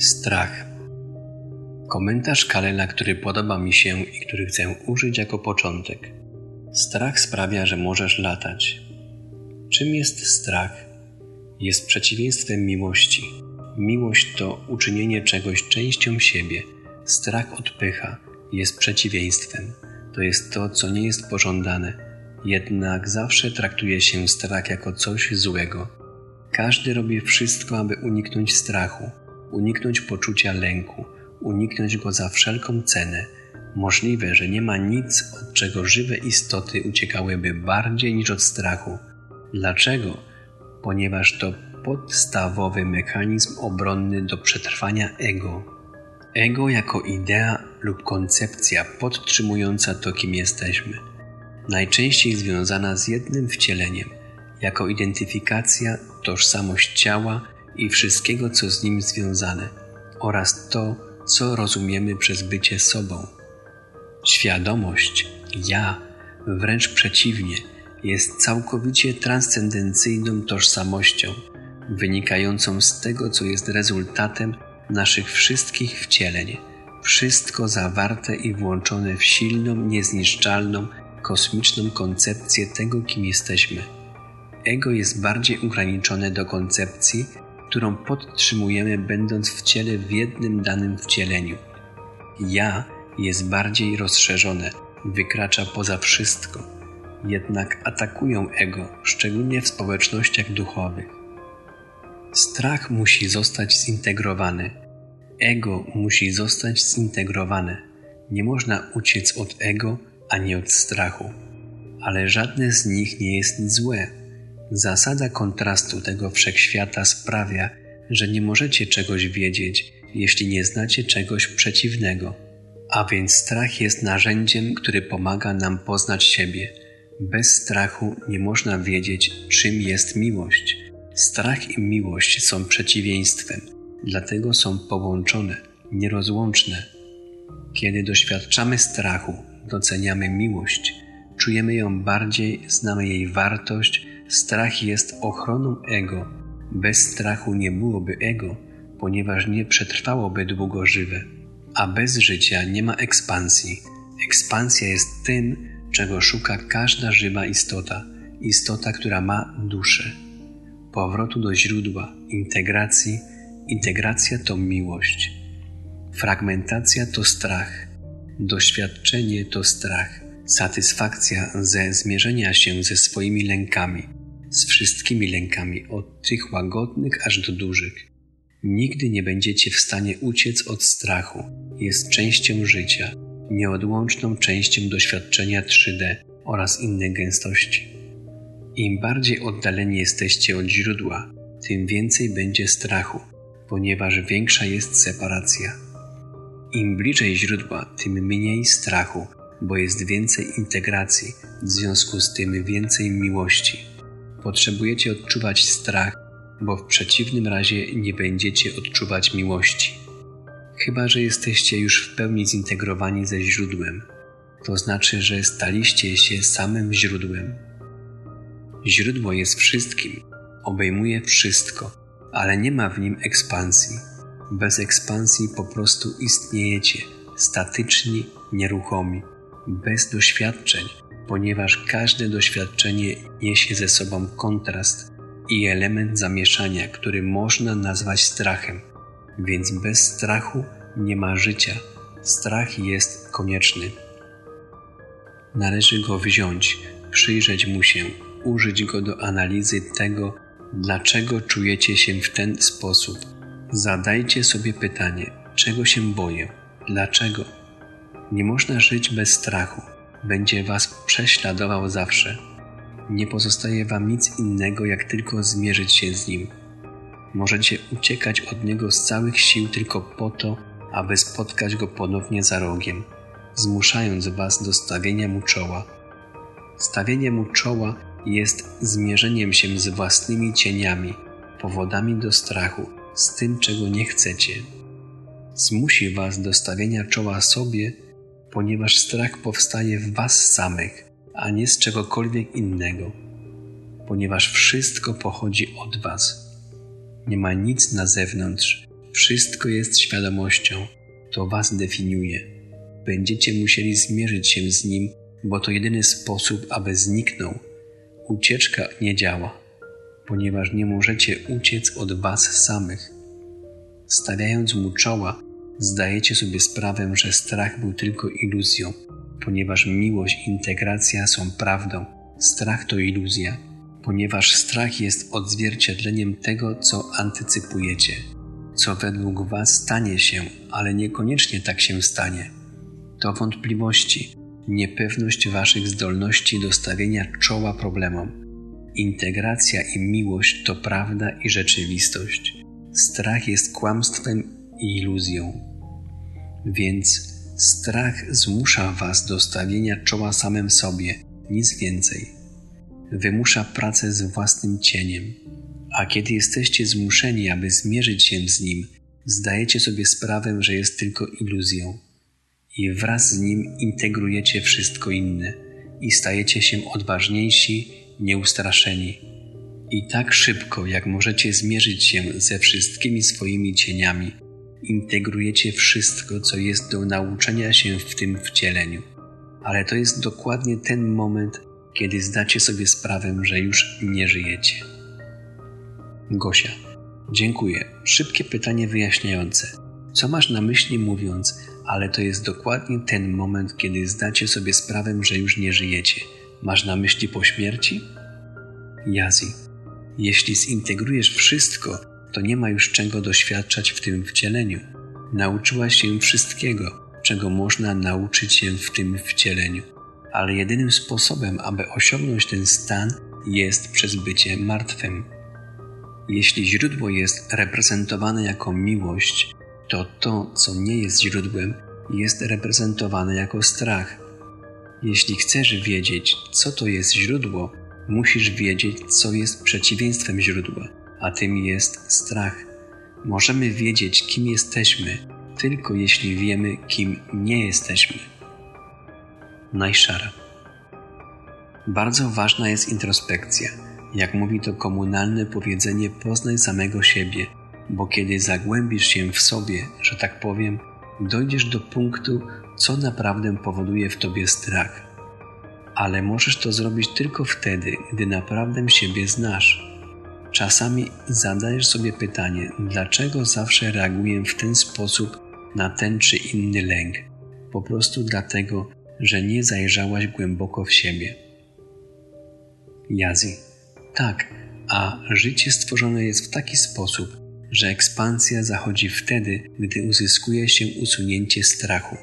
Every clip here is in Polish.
Strach. Komentarz Kalela, który podoba mi się i który chcę użyć jako początek. Strach sprawia, że możesz latać. Czym jest strach? Jest przeciwieństwem miłości. Miłość to uczynienie czegoś częścią siebie. Strach odpycha, jest przeciwieństwem. To jest to, co nie jest pożądane. Jednak zawsze traktuje się strach jako coś złego. Każdy robi wszystko, aby uniknąć strachu uniknąć poczucia lęku, uniknąć go za wszelką cenę. Możliwe, że nie ma nic, od czego żywe istoty uciekałyby bardziej niż od strachu. Dlaczego? Ponieważ to podstawowy mechanizm obronny do przetrwania ego. Ego jako idea lub koncepcja podtrzymująca to, kim jesteśmy. Najczęściej związana z jednym wcieleniem, jako identyfikacja, tożsamość ciała i wszystkiego, co z nim związane, oraz to, co rozumiemy przez bycie sobą. Świadomość, ja, wręcz przeciwnie, jest całkowicie transcendencyjną tożsamością, wynikającą z tego, co jest rezultatem naszych wszystkich wcieleń, wszystko zawarte i włączone w silną, niezniszczalną, kosmiczną koncepcję tego, kim jesteśmy. Ego jest bardziej ograniczone do koncepcji, którą podtrzymujemy, będąc w ciele w jednym danym wcieleniu. Ja jest bardziej rozszerzone, wykracza poza wszystko, jednak atakują ego, szczególnie w społecznościach duchowych. Strach musi zostać zintegrowany, ego musi zostać zintegrowane. Nie można uciec od ego ani od strachu, ale żadne z nich nie jest złe Zasada kontrastu tego wszechświata sprawia, że nie możecie czegoś wiedzieć, jeśli nie znacie czegoś przeciwnego. A więc strach jest narzędziem, który pomaga nam poznać siebie. Bez strachu nie można wiedzieć, czym jest miłość. Strach i miłość są przeciwieństwem, dlatego są połączone, nierozłączne. Kiedy doświadczamy strachu, doceniamy miłość, czujemy ją bardziej, znamy jej wartość, Strach jest ochroną ego. Bez strachu nie byłoby ego, ponieważ nie przetrwałoby długo żywe. A bez życia nie ma ekspansji. Ekspansja jest tym, czego szuka każda żywa istota, istota, która ma duszę. Powrotu do źródła, integracji. Integracja to miłość. Fragmentacja to strach. Doświadczenie to strach. Satysfakcja ze zmierzenia się ze swoimi lękami z wszystkimi lękami, od tych łagodnych aż do dużych. Nigdy nie będziecie w stanie uciec od strachu. Jest częścią życia, nieodłączną częścią doświadczenia 3D oraz innej gęstości. Im bardziej oddaleni jesteście od źródła, tym więcej będzie strachu, ponieważ większa jest separacja. Im bliżej źródła, tym mniej strachu, bo jest więcej integracji, w związku z tym więcej miłości. Potrzebujecie odczuwać strach, bo w przeciwnym razie nie będziecie odczuwać miłości. Chyba, że jesteście już w pełni zintegrowani ze źródłem. To znaczy, że staliście się samym źródłem. Źródło jest wszystkim, obejmuje wszystko, ale nie ma w nim ekspansji. Bez ekspansji po prostu istniejecie, statyczni, nieruchomi, bez doświadczeń, ponieważ każde doświadczenie niesie ze sobą kontrast i element zamieszania, który można nazwać strachem. Więc bez strachu nie ma życia. Strach jest konieczny. Należy go wziąć, przyjrzeć mu się, użyć go do analizy tego, dlaczego czujecie się w ten sposób. Zadajcie sobie pytanie, czego się boję, dlaczego. Nie można żyć bez strachu będzie was prześladował zawsze. Nie pozostaje wam nic innego, jak tylko zmierzyć się z nim. Możecie uciekać od niego z całych sił tylko po to, aby spotkać go ponownie za rogiem, zmuszając was do stawienia mu czoła. Stawienie mu czoła jest zmierzeniem się z własnymi cieniami, powodami do strachu, z tym, czego nie chcecie. Zmusi was do stawienia czoła sobie, ponieważ strach powstaje w Was samych, a nie z czegokolwiek innego, ponieważ wszystko pochodzi od Was. Nie ma nic na zewnątrz, Wszystko jest świadomością. To was definiuje. Będziecie musieli zmierzyć się z nim, bo to jedyny sposób, aby zniknął. Ucieczka nie działa, ponieważ nie możecie uciec od was samych. Stawiając mu czoła, zdajecie sobie sprawę, że strach był tylko iluzją, ponieważ miłość i integracja są prawdą. Strach to iluzja, ponieważ strach jest odzwierciedleniem tego, co antycypujecie, co według Was stanie się, ale niekoniecznie tak się stanie. To wątpliwości, niepewność Waszych zdolności do stawienia czoła problemom. Integracja i miłość to prawda i rzeczywistość. Strach jest kłamstwem i iluzją. Więc strach zmusza Was do stawienia czoła samym sobie, nic więcej. Wymusza pracę z własnym cieniem. A kiedy jesteście zmuszeni, aby zmierzyć się z nim, zdajecie sobie sprawę, że jest tylko iluzją. I wraz z nim integrujecie wszystko inne i stajecie się odważniejsi, nieustraszeni. I tak szybko, jak możecie zmierzyć się ze wszystkimi swoimi cieniami, integrujecie wszystko, co jest do nauczenia się w tym wcieleniu. Ale to jest dokładnie ten moment, kiedy zdacie sobie sprawę, że już nie żyjecie. Gosia, dziękuję. Szybkie pytanie wyjaśniające. Co masz na myśli mówiąc, ale to jest dokładnie ten moment, kiedy zdacie sobie sprawę, że już nie żyjecie? Masz na myśli po śmierci? Jazi. Jeśli zintegrujesz wszystko, to nie ma już czego doświadczać w tym wcieleniu. Nauczyłaś się wszystkiego, czego można nauczyć się w tym wcieleniu, ale jedynym sposobem, aby osiągnąć ten stan, jest przez bycie martwym. Jeśli źródło jest reprezentowane jako miłość, to to, co nie jest źródłem, jest reprezentowane jako strach. Jeśli chcesz wiedzieć, co to jest źródło, musisz wiedzieć, co jest przeciwieństwem źródła a tym jest strach. Możemy wiedzieć, kim jesteśmy, tylko jeśli wiemy, kim nie jesteśmy. Najszara. Bardzo ważna jest introspekcja. Jak mówi to komunalne powiedzenie, poznaj samego siebie, bo kiedy zagłębisz się w sobie, że tak powiem, dojdziesz do punktu, co naprawdę powoduje w tobie strach. Ale możesz to zrobić tylko wtedy, gdy naprawdę siebie znasz Czasami zadajesz sobie pytanie, dlaczego zawsze reaguję w ten sposób na ten czy inny lęk. Po prostu dlatego, że nie zajrzałaś głęboko w siebie. Jazi. Tak, a życie stworzone jest w taki sposób, że ekspansja zachodzi wtedy, gdy uzyskuje się usunięcie strachu.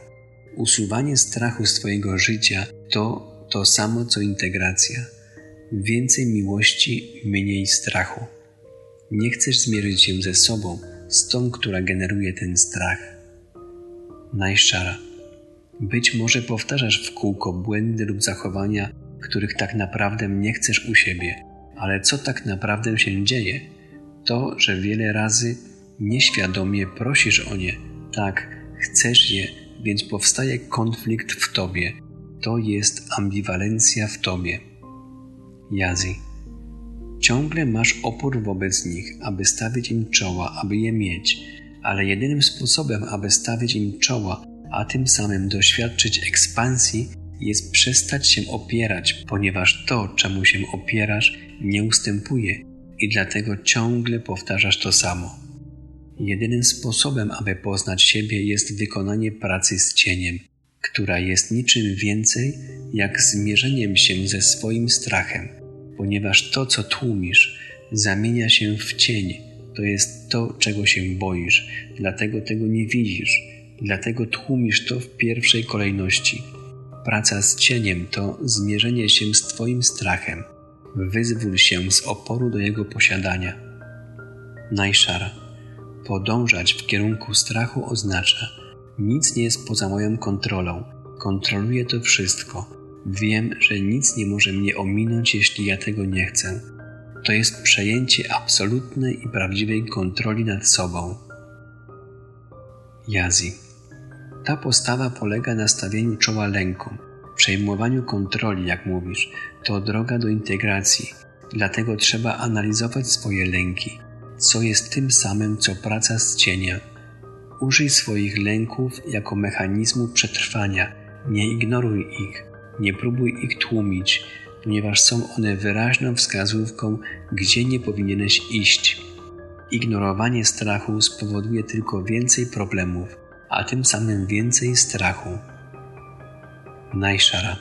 Usuwanie strachu z Twojego życia to to samo co integracja więcej miłości, mniej strachu. Nie chcesz zmierzyć się ze sobą, z tą, która generuje ten strach. Najszara. Być może powtarzasz w kółko błędy lub zachowania, których tak naprawdę nie chcesz u siebie, ale co tak naprawdę się dzieje? To, że wiele razy nieświadomie prosisz o nie, tak, chcesz je, więc powstaje konflikt w tobie. To jest ambiwalencja w tobie. Jazi. Ciągle masz opór wobec nich, aby stawić im czoła, aby je mieć, ale jedynym sposobem, aby stawić im czoła, a tym samym doświadczyć ekspansji, jest przestać się opierać, ponieważ to, czemu się opierasz, nie ustępuje i dlatego ciągle powtarzasz to samo. Jedynym sposobem, aby poznać siebie, jest wykonanie pracy z cieniem, która jest niczym więcej jak zmierzeniem się ze swoim strachem, ponieważ to, co tłumisz, zamienia się w cień. To jest to, czego się boisz, dlatego tego nie widzisz, dlatego tłumisz to w pierwszej kolejności. Praca z cieniem to zmierzenie się z Twoim strachem. Wyzwól się z oporu do jego posiadania. Najszara. Podążać w kierunku strachu oznacza, nic nie jest poza moją kontrolą. Kontroluję to wszystko. Wiem, że nic nie może mnie ominąć, jeśli ja tego nie chcę. To jest przejęcie absolutnej i prawdziwej kontroli nad sobą. Jazi. Ta postawa polega na stawieniu czoła lękom, przejmowaniu kontroli, jak mówisz. To droga do integracji, dlatego trzeba analizować swoje lęki. co jest tym samym, co praca z cienia. Użyj swoich lęków jako mechanizmu przetrwania, nie ignoruj ich, nie próbuj ich tłumić, ponieważ są one wyraźną wskazówką, gdzie nie powinieneś iść. Ignorowanie strachu spowoduje tylko więcej problemów, a tym samym więcej strachu. Najszara.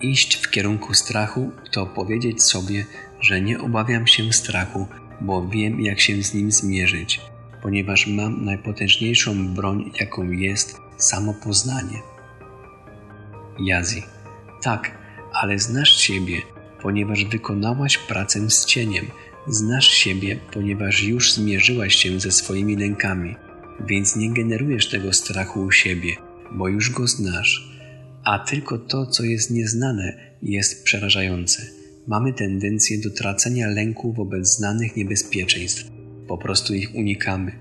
Iść w kierunku strachu to powiedzieć sobie, że nie obawiam się strachu, bo wiem, jak się z nim zmierzyć, ponieważ mam najpotężniejszą broń, jaką jest samopoznanie. Jazi. Tak, ale znasz siebie, ponieważ wykonałaś pracę z cieniem. Znasz siebie, ponieważ już zmierzyłaś się ze swoimi lękami, więc nie generujesz tego strachu u siebie, bo już go znasz. A tylko to, co jest nieznane, jest przerażające. Mamy tendencję do tracenia lęku wobec znanych niebezpieczeństw. Po prostu ich unikamy.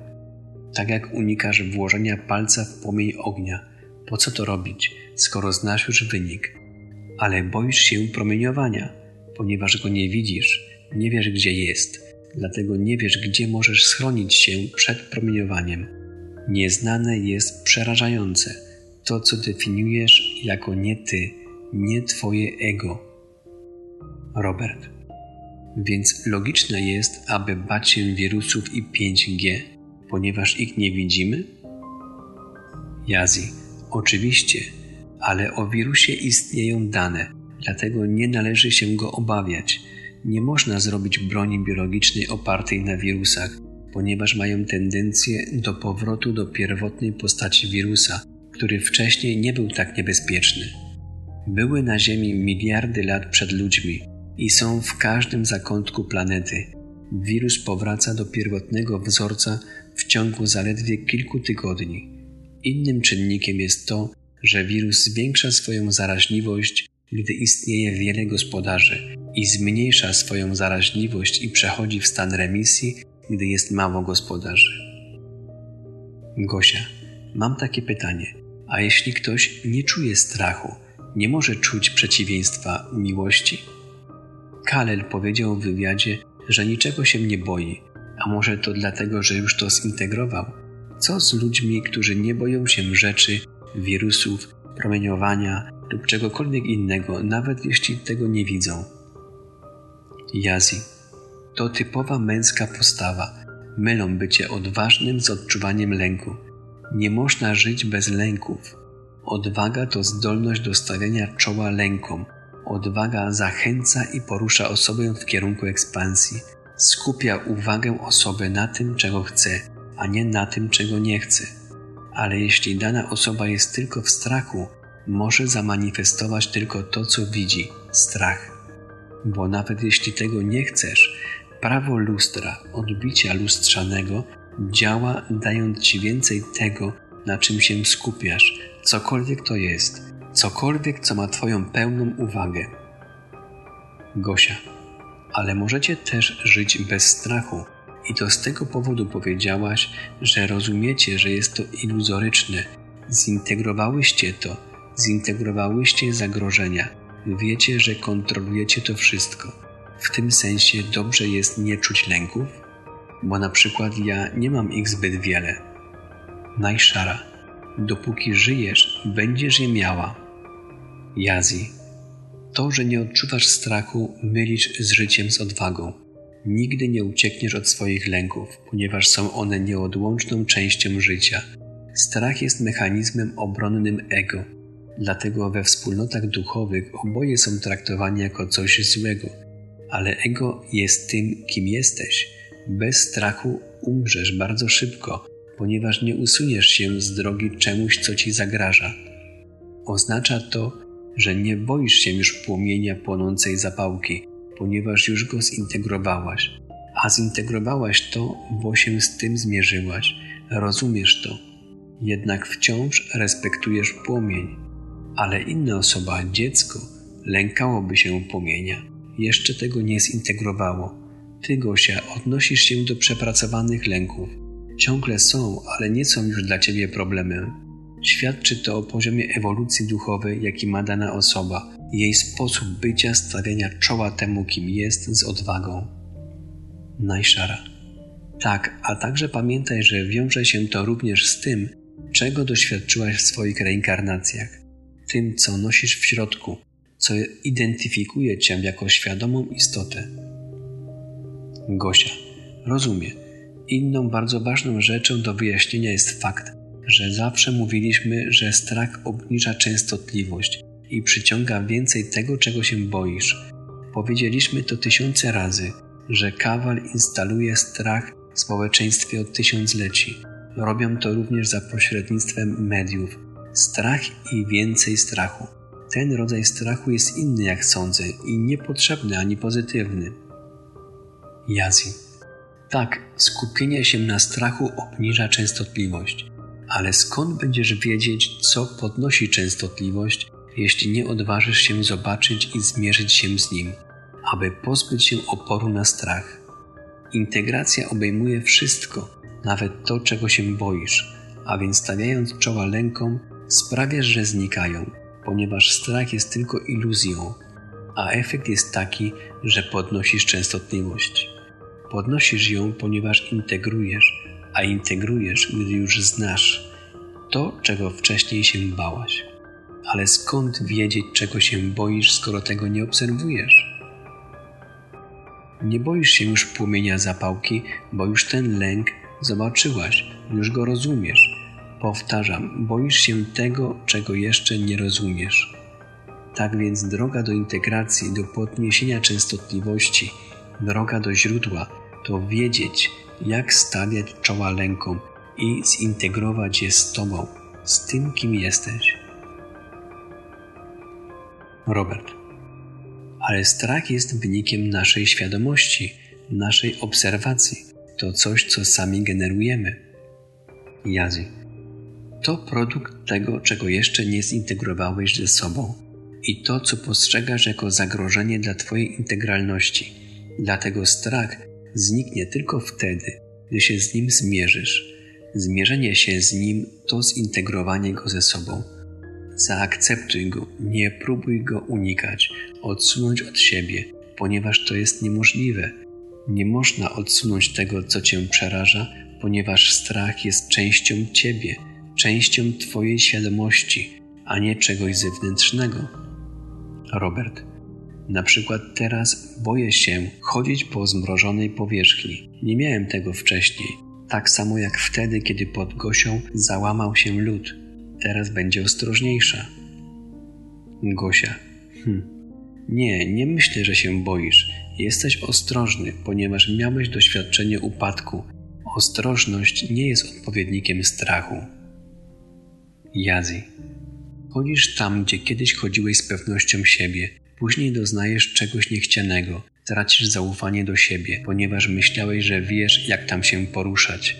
Tak jak unikasz włożenia palca w płomień ognia. Po co to robić, skoro znasz już wynik? Ale boisz się promieniowania, ponieważ go nie widzisz, nie wiesz gdzie jest, dlatego nie wiesz gdzie możesz schronić się przed promieniowaniem. Nieznane jest przerażające, to co definiujesz jako nie ty, nie twoje ego. Robert. Więc logiczne jest, aby bać się wirusów i 5G, ponieważ ich nie widzimy? Jazi. Oczywiście, ale o wirusie istnieją dane, dlatego nie należy się go obawiać. Nie można zrobić broni biologicznej opartej na wirusach, ponieważ mają tendencję do powrotu do pierwotnej postaci wirusa, który wcześniej nie był tak niebezpieczny. Były na Ziemi miliardy lat przed ludźmi i są w każdym zakątku planety. Wirus powraca do pierwotnego wzorca w ciągu zaledwie kilku tygodni. Innym czynnikiem jest to, że wirus zwiększa swoją zaraźliwość, gdy istnieje wiele gospodarzy, i zmniejsza swoją zaraźliwość i przechodzi w stan remisji, gdy jest mało gospodarzy. Gosia, mam takie pytanie. A jeśli ktoś nie czuje strachu, nie może czuć przeciwieństwa miłości? Kalel powiedział w wywiadzie, że niczego się nie boi, a może to dlatego, że już to zintegrował? Co z ludźmi, którzy nie boją się rzeczy, wirusów, promieniowania lub czegokolwiek innego, nawet jeśli tego nie widzą. Jazi to typowa męska postawa. Mylą bycie odważnym z odczuwaniem lęku. Nie można żyć bez lęków. Odwaga to zdolność do stawiania czoła lękom. Odwaga zachęca i porusza osobę w kierunku ekspansji. Skupia uwagę osoby na tym, czego chce, a nie na tym, czego nie chce ale jeśli dana osoba jest tylko w strachu, może zamanifestować tylko to, co widzi strach. Bo nawet jeśli tego nie chcesz, prawo lustra, odbicia lustrzanego działa, dając ci więcej tego, na czym się skupiasz, cokolwiek to jest, cokolwiek, co ma Twoją pełną uwagę. Gosia, ale możecie też żyć bez strachu i to z tego powodu powiedziałaś, że rozumiecie, że jest to iluzoryczne. Zintegrowałyście to, zintegrowałyście zagrożenia. Wiecie, że kontrolujecie to wszystko. W tym sensie dobrze jest nie czuć lęków? Bo na przykład ja nie mam ich zbyt wiele. Najszara. Dopóki żyjesz, będziesz je miała. Jazi. To, że nie odczuwasz strachu, mylisz z życiem z odwagą. Nigdy nie uciekniesz od swoich lęków, ponieważ są one nieodłączną częścią życia. Strach jest mechanizmem obronnym ego, dlatego we wspólnotach duchowych oboje są traktowani jako coś złego, ale ego jest tym, kim jesteś. Bez strachu umrzesz bardzo szybko, ponieważ nie usuniesz się z drogi czemuś, co ci zagraża. Oznacza to, że nie boisz się już płomienia płonącej zapałki, ponieważ już go zintegrowałaś. A zintegrowałaś to, bo się z tym zmierzyłaś, rozumiesz to. Jednak wciąż respektujesz płomień. Ale inna osoba, dziecko, lękałoby się płomienia. Jeszcze tego nie zintegrowało. Ty, Gosia, odnosisz się do przepracowanych lęków. Ciągle są, ale nie są już dla ciebie problemem. Świadczy to o poziomie ewolucji duchowej, jaki ma dana osoba, jej sposób bycia, stawiania czoła temu, kim jest, z odwagą. Najszara. Tak, a także pamiętaj, że wiąże się to również z tym, czego doświadczyłaś w swoich reinkarnacjach, tym, co nosisz w środku, co identyfikuje cię jako świadomą istotę. Gosia, rozumie. Inną bardzo ważną rzeczą do wyjaśnienia jest fakt, że zawsze mówiliśmy, że strach obniża częstotliwość i przyciąga więcej tego, czego się boisz. Powiedzieliśmy to tysiące razy, że kawal instaluje strach w społeczeństwie od tysiącleci. Robią to również za pośrednictwem mediów. Strach i więcej strachu. Ten rodzaj strachu jest inny, jak sądzę, i niepotrzebny ani pozytywny. Jazi. Tak, skupienie się na strachu obniża częstotliwość, ale skąd będziesz wiedzieć, co podnosi częstotliwość, jeśli nie odważysz się zobaczyć i zmierzyć się z nim, aby pozbyć się oporu na strach? Integracja obejmuje wszystko, nawet to, czego się boisz, a więc stawiając czoła lękom, sprawiasz, że znikają, ponieważ strach jest tylko iluzją, a efekt jest taki, że podnosisz częstotliwość. Podnosisz ją, ponieważ integrujesz, a integrujesz, gdy już znasz to, czego wcześniej się bałaś. Ale skąd wiedzieć, czego się boisz, skoro tego nie obserwujesz? Nie boisz się już płomienia zapałki, bo już ten lęk zobaczyłaś, już go rozumiesz. Powtarzam, boisz się tego, czego jeszcze nie rozumiesz. Tak więc droga do integracji, do podniesienia częstotliwości, droga do źródła to wiedzieć, jak stawiać czoła lękom i zintegrować je z Tobą, z tym, kim jesteś. Robert. Ale strach jest wynikiem naszej świadomości, naszej obserwacji. To coś, co sami generujemy. Jazi. To produkt tego, czego jeszcze nie zintegrowałeś ze sobą i to, co postrzegasz jako zagrożenie dla Twojej integralności. Dlatego strach zniknie tylko wtedy, gdy się z nim zmierzysz. Zmierzenie się z nim to zintegrowanie go ze sobą. Zaakceptuj go, nie próbuj go unikać, odsunąć od siebie, ponieważ to jest niemożliwe. Nie można odsunąć tego, co cię przeraża, ponieważ strach jest częścią ciebie, częścią twojej świadomości, a nie czegoś zewnętrznego. Robert. Na przykład teraz boję się chodzić po zmrożonej powierzchni. Nie miałem tego wcześniej. Tak samo jak wtedy, kiedy pod Gosią załamał się lód. Teraz będzie ostrożniejsza. Gosia. Hm. Nie, nie myślę, że się boisz. Jesteś ostrożny, ponieważ miałeś doświadczenie upadku. Ostrożność nie jest odpowiednikiem strachu. Jazi. Chodzisz tam, gdzie kiedyś chodziłeś z pewnością siebie, Później doznajesz czegoś niechcianego, tracisz zaufanie do siebie, ponieważ myślałeś, że wiesz, jak tam się poruszać.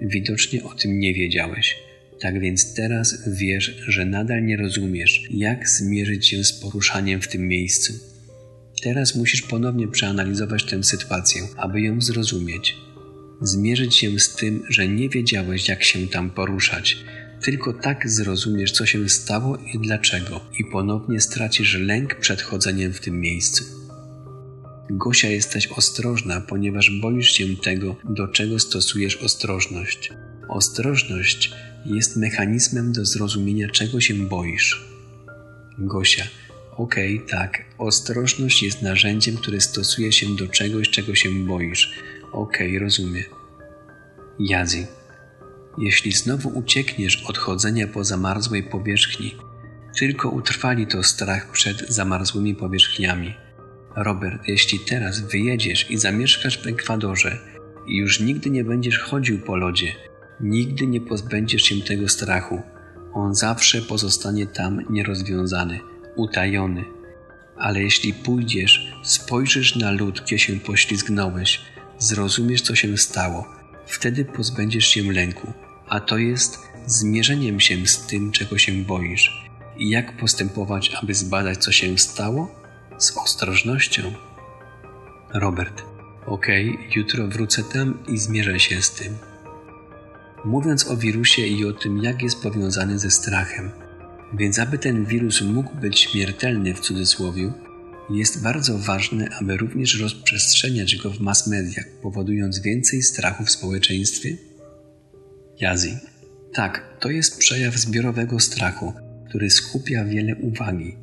Widocznie o tym nie wiedziałeś. Tak więc teraz wiesz, że nadal nie rozumiesz, jak zmierzyć się z poruszaniem w tym miejscu. Teraz musisz ponownie przeanalizować tę sytuację, aby ją zrozumieć. Zmierzyć się z tym, że nie wiedziałeś, jak się tam poruszać, tylko tak zrozumiesz, co się stało i dlaczego, i ponownie stracisz lęk przed chodzeniem w tym miejscu. Gosia, jesteś ostrożna, ponieważ boisz się tego, do czego stosujesz ostrożność. Ostrożność jest mechanizmem do zrozumienia, czego się boisz. Gosia, okej, okay, tak, ostrożność jest narzędziem, które stosuje się do czegoś, czego się boisz. Okej, okay, rozumiem. Jazi. Jeśli znowu uciekniesz od chodzenia po zamarzłej powierzchni, tylko utrwali to strach przed zamarzłymi powierzchniami. Robert, jeśli teraz wyjedziesz i zamieszkasz w Ekwadorze już nigdy nie będziesz chodził po lodzie, nigdy nie pozbędziesz się tego strachu. On zawsze pozostanie tam nierozwiązany, utajony. Ale jeśli pójdziesz, spojrzysz na lód, gdzie się poślizgnąłeś, zrozumiesz, co się stało, wtedy pozbędziesz się lęku a to jest zmierzeniem się z tym, czego się boisz. I jak postępować, aby zbadać, co się stało? Z ostrożnością. Robert. Okej, okay, jutro wrócę tam i zmierzę się z tym. Mówiąc o wirusie i o tym, jak jest powiązany ze strachem, więc aby ten wirus mógł być śmiertelny w cudzysłowie, Jest bardzo ważne, aby również rozprzestrzeniać go w mass mediach, powodując więcej strachu w społeczeństwie? Jazi. Tak, to jest przejaw zbiorowego strachu, który skupia wiele uwagi.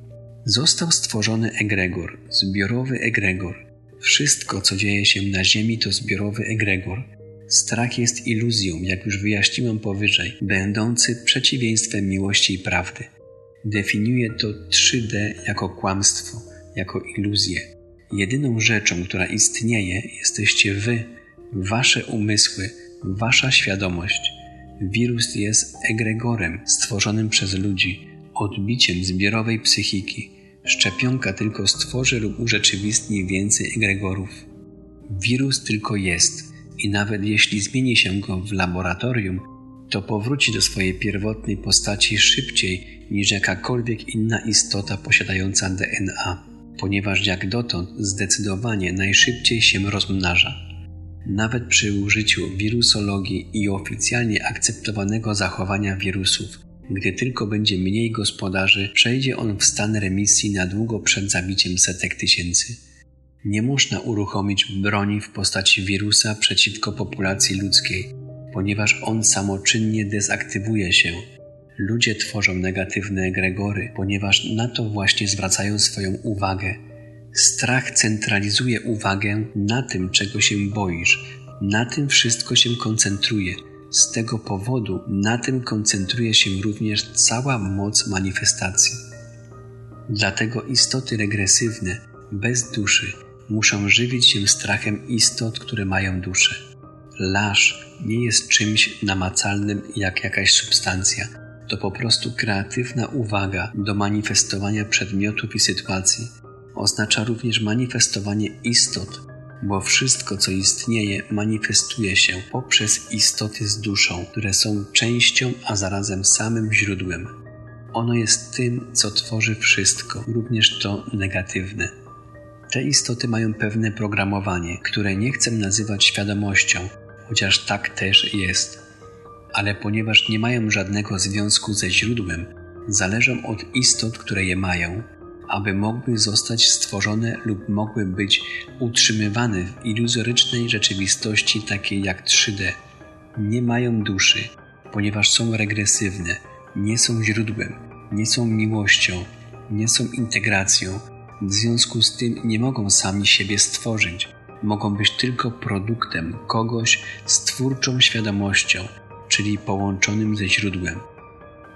Został stworzony egregor, zbiorowy egregor. Wszystko, co dzieje się na Ziemi, to zbiorowy egregor. Strach jest iluzją, jak już wyjaśniłem powyżej, będący przeciwieństwem miłości i prawdy. Definiuje to 3D jako kłamstwo, jako iluzję. Jedyną rzeczą, która istnieje, jesteście wy, wasze umysły, wasza świadomość. Wirus jest egregorem stworzonym przez ludzi, odbiciem zbiorowej psychiki. Szczepionka tylko stworzy lub urzeczywistni więcej egregorów. Wirus tylko jest i nawet jeśli zmieni się go w laboratorium, to powróci do swojej pierwotnej postaci szybciej niż jakakolwiek inna istota posiadająca DNA, ponieważ jak dotąd zdecydowanie najszybciej się rozmnaża. Nawet przy użyciu wirusologii i oficjalnie akceptowanego zachowania wirusów, gdy tylko będzie mniej gospodarzy, przejdzie on w stan remisji na długo przed zabiciem setek tysięcy. Nie można uruchomić broni w postaci wirusa przeciwko populacji ludzkiej, ponieważ on samoczynnie dezaktywuje się. Ludzie tworzą negatywne egregory, ponieważ na to właśnie zwracają swoją uwagę. Strach centralizuje uwagę na tym, czego się boisz, na tym wszystko się koncentruje. Z tego powodu na tym koncentruje się również cała moc manifestacji. Dlatego istoty regresywne, bez duszy, muszą żywić się strachem istot, które mają duszę. Laż nie jest czymś namacalnym jak jakaś substancja. To po prostu kreatywna uwaga do manifestowania przedmiotów i sytuacji. Oznacza również manifestowanie istot, bo wszystko, co istnieje, manifestuje się poprzez istoty z duszą, które są częścią, a zarazem samym źródłem. Ono jest tym, co tworzy wszystko, również to negatywne. Te istoty mają pewne programowanie, które nie chcę nazywać świadomością, chociaż tak też jest. Ale ponieważ nie mają żadnego związku ze źródłem, zależą od istot, które je mają, aby mogły zostać stworzone lub mogły być utrzymywane w iluzorycznej rzeczywistości takiej jak 3D. Nie mają duszy, ponieważ są regresywne, nie są źródłem, nie są miłością, nie są integracją, w związku z tym nie mogą sami siebie stworzyć. Mogą być tylko produktem kogoś z twórczą świadomością, czyli połączonym ze źródłem.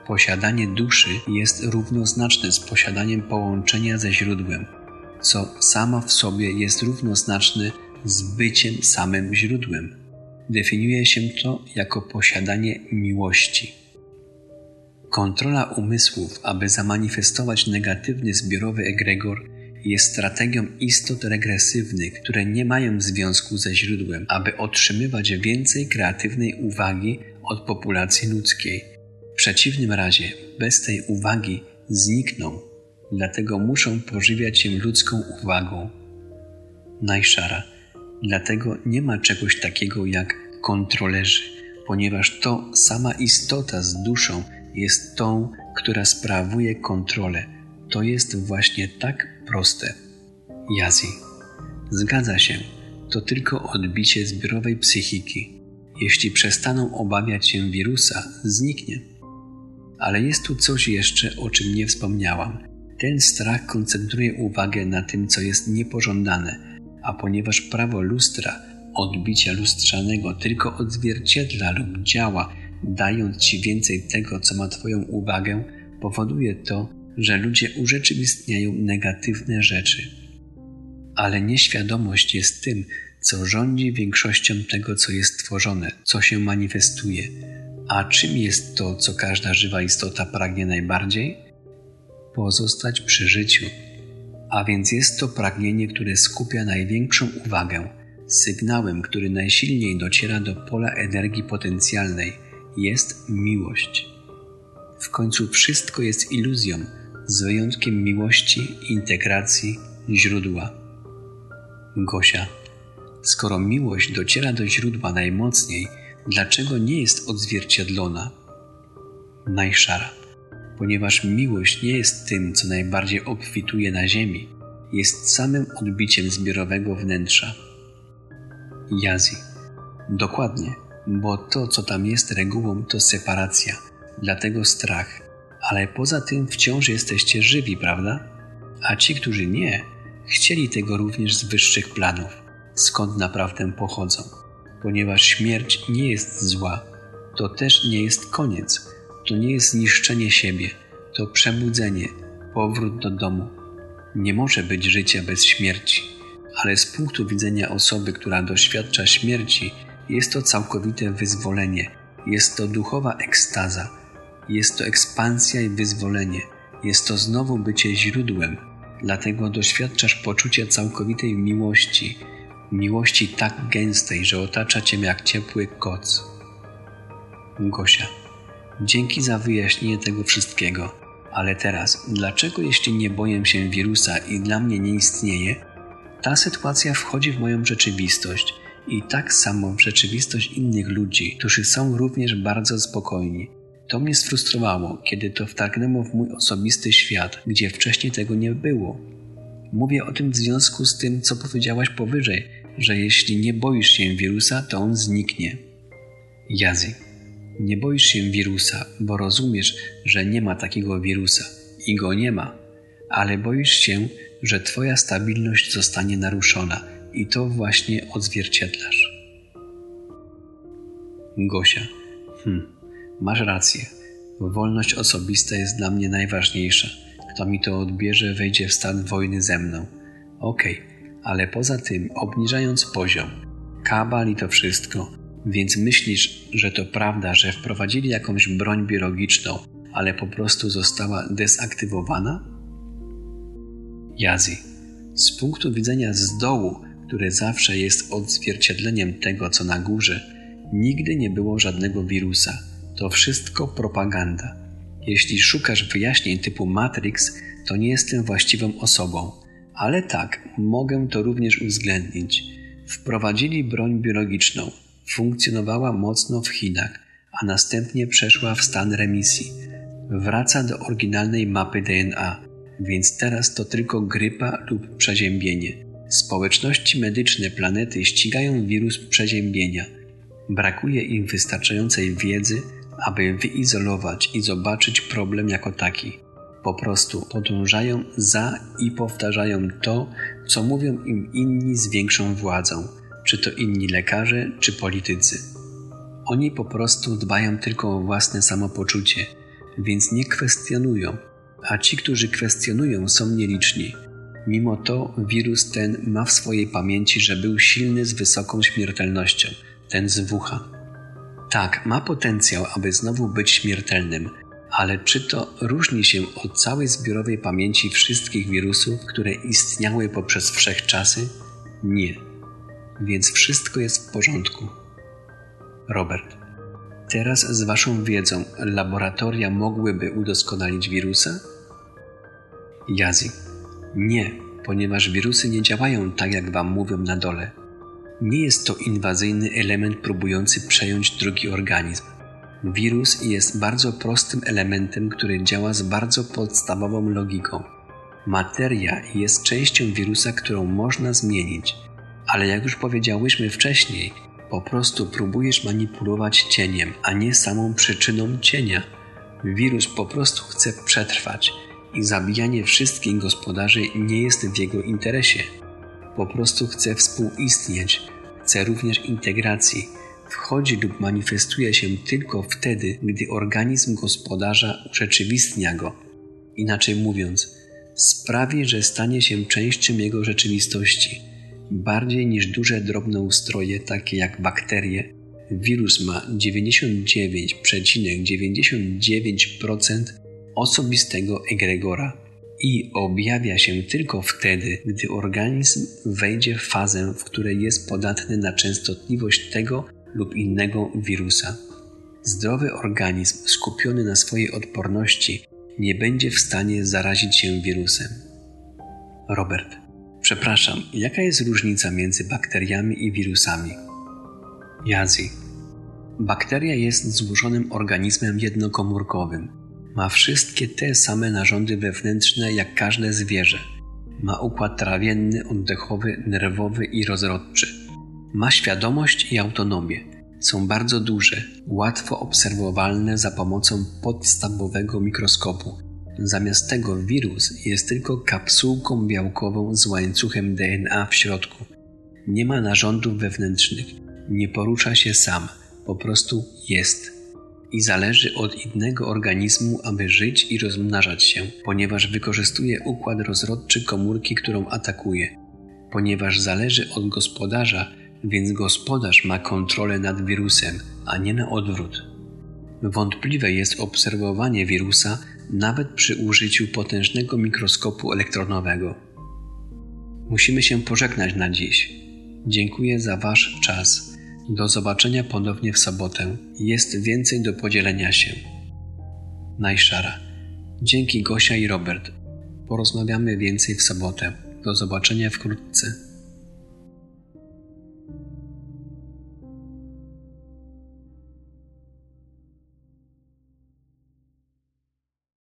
Posiadanie duszy jest równoznaczne z posiadaniem połączenia ze źródłem, co samo w sobie jest równoznaczne z byciem samym źródłem. Definiuje się to jako posiadanie miłości. Kontrola umysłów, aby zamanifestować negatywny zbiorowy egregor, jest strategią istot regresywnych, które nie mają związku ze źródłem, aby otrzymywać więcej kreatywnej uwagi od populacji ludzkiej. W przeciwnym razie, bez tej uwagi znikną, dlatego muszą pożywiać się ludzką uwagą. Najszara. Dlatego nie ma czegoś takiego jak kontrolerzy, ponieważ to sama istota z duszą jest tą, która sprawuje kontrolę. To jest właśnie tak proste. Jazi. Zgadza się, to tylko odbicie zbiorowej psychiki. Jeśli przestaną obawiać się wirusa, zniknie. Ale jest tu coś jeszcze, o czym nie wspomniałam. Ten strach koncentruje uwagę na tym, co jest niepożądane, a ponieważ prawo lustra, odbicia lustrzanego, tylko odzwierciedla lub działa, dając ci więcej tego, co ma Twoją uwagę, powoduje to, że ludzie urzeczywistniają negatywne rzeczy. Ale nieświadomość jest tym, co rządzi większością tego, co jest tworzone, co się manifestuje. A czym jest to, co każda żywa istota pragnie najbardziej? Pozostać przy życiu. A więc jest to pragnienie, które skupia największą uwagę. Sygnałem, który najsilniej dociera do pola energii potencjalnej, jest miłość. W końcu wszystko jest iluzją, z wyjątkiem miłości, integracji, źródła. Gosia, skoro miłość dociera do źródła najmocniej, dlaczego nie jest odzwierciedlona? Najszara, ponieważ miłość nie jest tym, co najbardziej obfituje na ziemi. jest samym odbiciem zbiorowego wnętrza. Jazi. Dokładnie, bo to, co tam jest regułą, to separacja, dlatego strach. Ale poza tym wciąż jesteście żywi, prawda? A ci, którzy nie, chcieli tego również z wyższych planów, skąd naprawdę pochodzą. Ponieważ śmierć nie jest zła, to też nie jest koniec, to nie jest zniszczenie siebie, to przebudzenie, powrót do domu. Nie może być życia bez śmierci, ale z punktu widzenia osoby, która doświadcza śmierci, jest to całkowite wyzwolenie, jest to duchowa ekstaza, jest to ekspansja i wyzwolenie, jest to znowu bycie źródłem, dlatego doświadczasz poczucia całkowitej miłości, miłości tak gęstej, że otacza cię jak ciepły koc. Gosia. Dzięki za wyjaśnienie tego wszystkiego. Ale teraz, dlaczego jeśli nie boję się wirusa i dla mnie nie istnieje, ta sytuacja wchodzi w moją rzeczywistość i tak samo w rzeczywistość innych ludzi, którzy są również bardzo spokojni. To mnie sfrustrowało, kiedy to wtargnęło w mój osobisty świat, gdzie wcześniej tego nie było. Mówię o tym w związku z tym, co powiedziałaś powyżej, że jeśli nie boisz się wirusa, to on zniknie. Jazy. Nie boisz się wirusa, bo rozumiesz, że nie ma takiego wirusa i go nie ma, ale boisz się, że Twoja stabilność zostanie naruszona i to właśnie odzwierciedlasz. Gosia. Hm, masz rację. Wolność osobista jest dla mnie najważniejsza. Kto mi to odbierze, wejdzie w stan wojny ze mną. Okej, okay, ale poza tym, obniżając poziom, kabal i to wszystko, więc myślisz, że to prawda, że wprowadzili jakąś broń biologiczną, ale po prostu została dezaktywowana? Jazi. Z punktu widzenia z dołu, które zawsze jest odzwierciedleniem tego, co na górze, nigdy nie było żadnego wirusa. To wszystko propaganda. Jeśli szukasz wyjaśnień typu Matrix, to nie jestem właściwą osobą. Ale tak, mogę to również uwzględnić. Wprowadzili broń biologiczną, funkcjonowała mocno w Chinach, a następnie przeszła w stan remisji. Wraca do oryginalnej mapy DNA, więc teraz to tylko grypa lub przeziębienie. Społeczności medyczne planety ścigają wirus przeziębienia. Brakuje im wystarczającej wiedzy, aby wyizolować i zobaczyć problem jako taki. Po prostu podążają za i powtarzają to, co mówią im inni z większą władzą czy to inni lekarze, czy politycy. Oni po prostu dbają tylko o własne samopoczucie, więc nie kwestionują, a ci, którzy kwestionują, są nieliczni. Mimo to wirus ten ma w swojej pamięci, że był silny z wysoką śmiertelnością, ten z Wuhan. Tak, ma potencjał, aby znowu być śmiertelnym, ale czy to różni się od całej zbiorowej pamięci wszystkich wirusów, które istniały poprzez wszechczasy? Nie więc wszystko jest w porządku. Robert. Teraz z Waszą wiedzą laboratoria mogłyby udoskonalić wirusa? Jazi. Nie, ponieważ wirusy nie działają tak, jak Wam mówią na dole. Nie jest to inwazyjny element próbujący przejąć drugi organizm. Wirus jest bardzo prostym elementem, który działa z bardzo podstawową logiką. Materia jest częścią wirusa, którą można zmienić – ale jak już powiedziałyśmy wcześniej, po prostu próbujesz manipulować cieniem, a nie samą przyczyną cienia. Wirus po prostu chce przetrwać i zabijanie wszystkich gospodarzy nie jest w jego interesie. Po prostu chce współistnieć, chce również integracji. Wchodzi lub manifestuje się tylko wtedy, gdy organizm gospodarza urzeczywistnia go. Inaczej mówiąc, sprawi, że stanie się częścią jego rzeczywistości Bardziej niż duże drobne ustroje, takie jak bakterie, wirus ma 99,99% osobistego egregora i objawia się tylko wtedy, gdy organizm wejdzie w fazę, w której jest podatny na częstotliwość tego lub innego wirusa. Zdrowy organizm skupiony na swojej odporności nie będzie w stanie zarazić się wirusem. Robert Przepraszam, jaka jest różnica między bakteriami i wirusami? Jazi. Bakteria jest złożonym organizmem jednokomórkowym. Ma wszystkie te same narządy wewnętrzne jak każde zwierzę. Ma układ trawienny, oddechowy, nerwowy i rozrodczy. Ma świadomość i autonomię. Są bardzo duże, łatwo obserwowalne za pomocą podstawowego mikroskopu. Zamiast tego wirus jest tylko kapsułką białkową z łańcuchem DNA w środku. Nie ma narządów wewnętrznych, nie porusza się sam, po prostu jest i zależy od innego organizmu, aby żyć i rozmnażać się, ponieważ wykorzystuje układ rozrodczy komórki, którą atakuje. Ponieważ zależy od gospodarza, więc gospodarz ma kontrolę nad wirusem, a nie na odwrót. Wątpliwe jest obserwowanie wirusa nawet przy użyciu potężnego mikroskopu elektronowego. Musimy się pożegnać na dziś. Dziękuję za Wasz czas do zobaczenia ponownie w sobotę. Jest więcej do podzielenia się. Najszara. Dzięki Gosia i Robert. Porozmawiamy więcej w sobotę. Do zobaczenia wkrótce.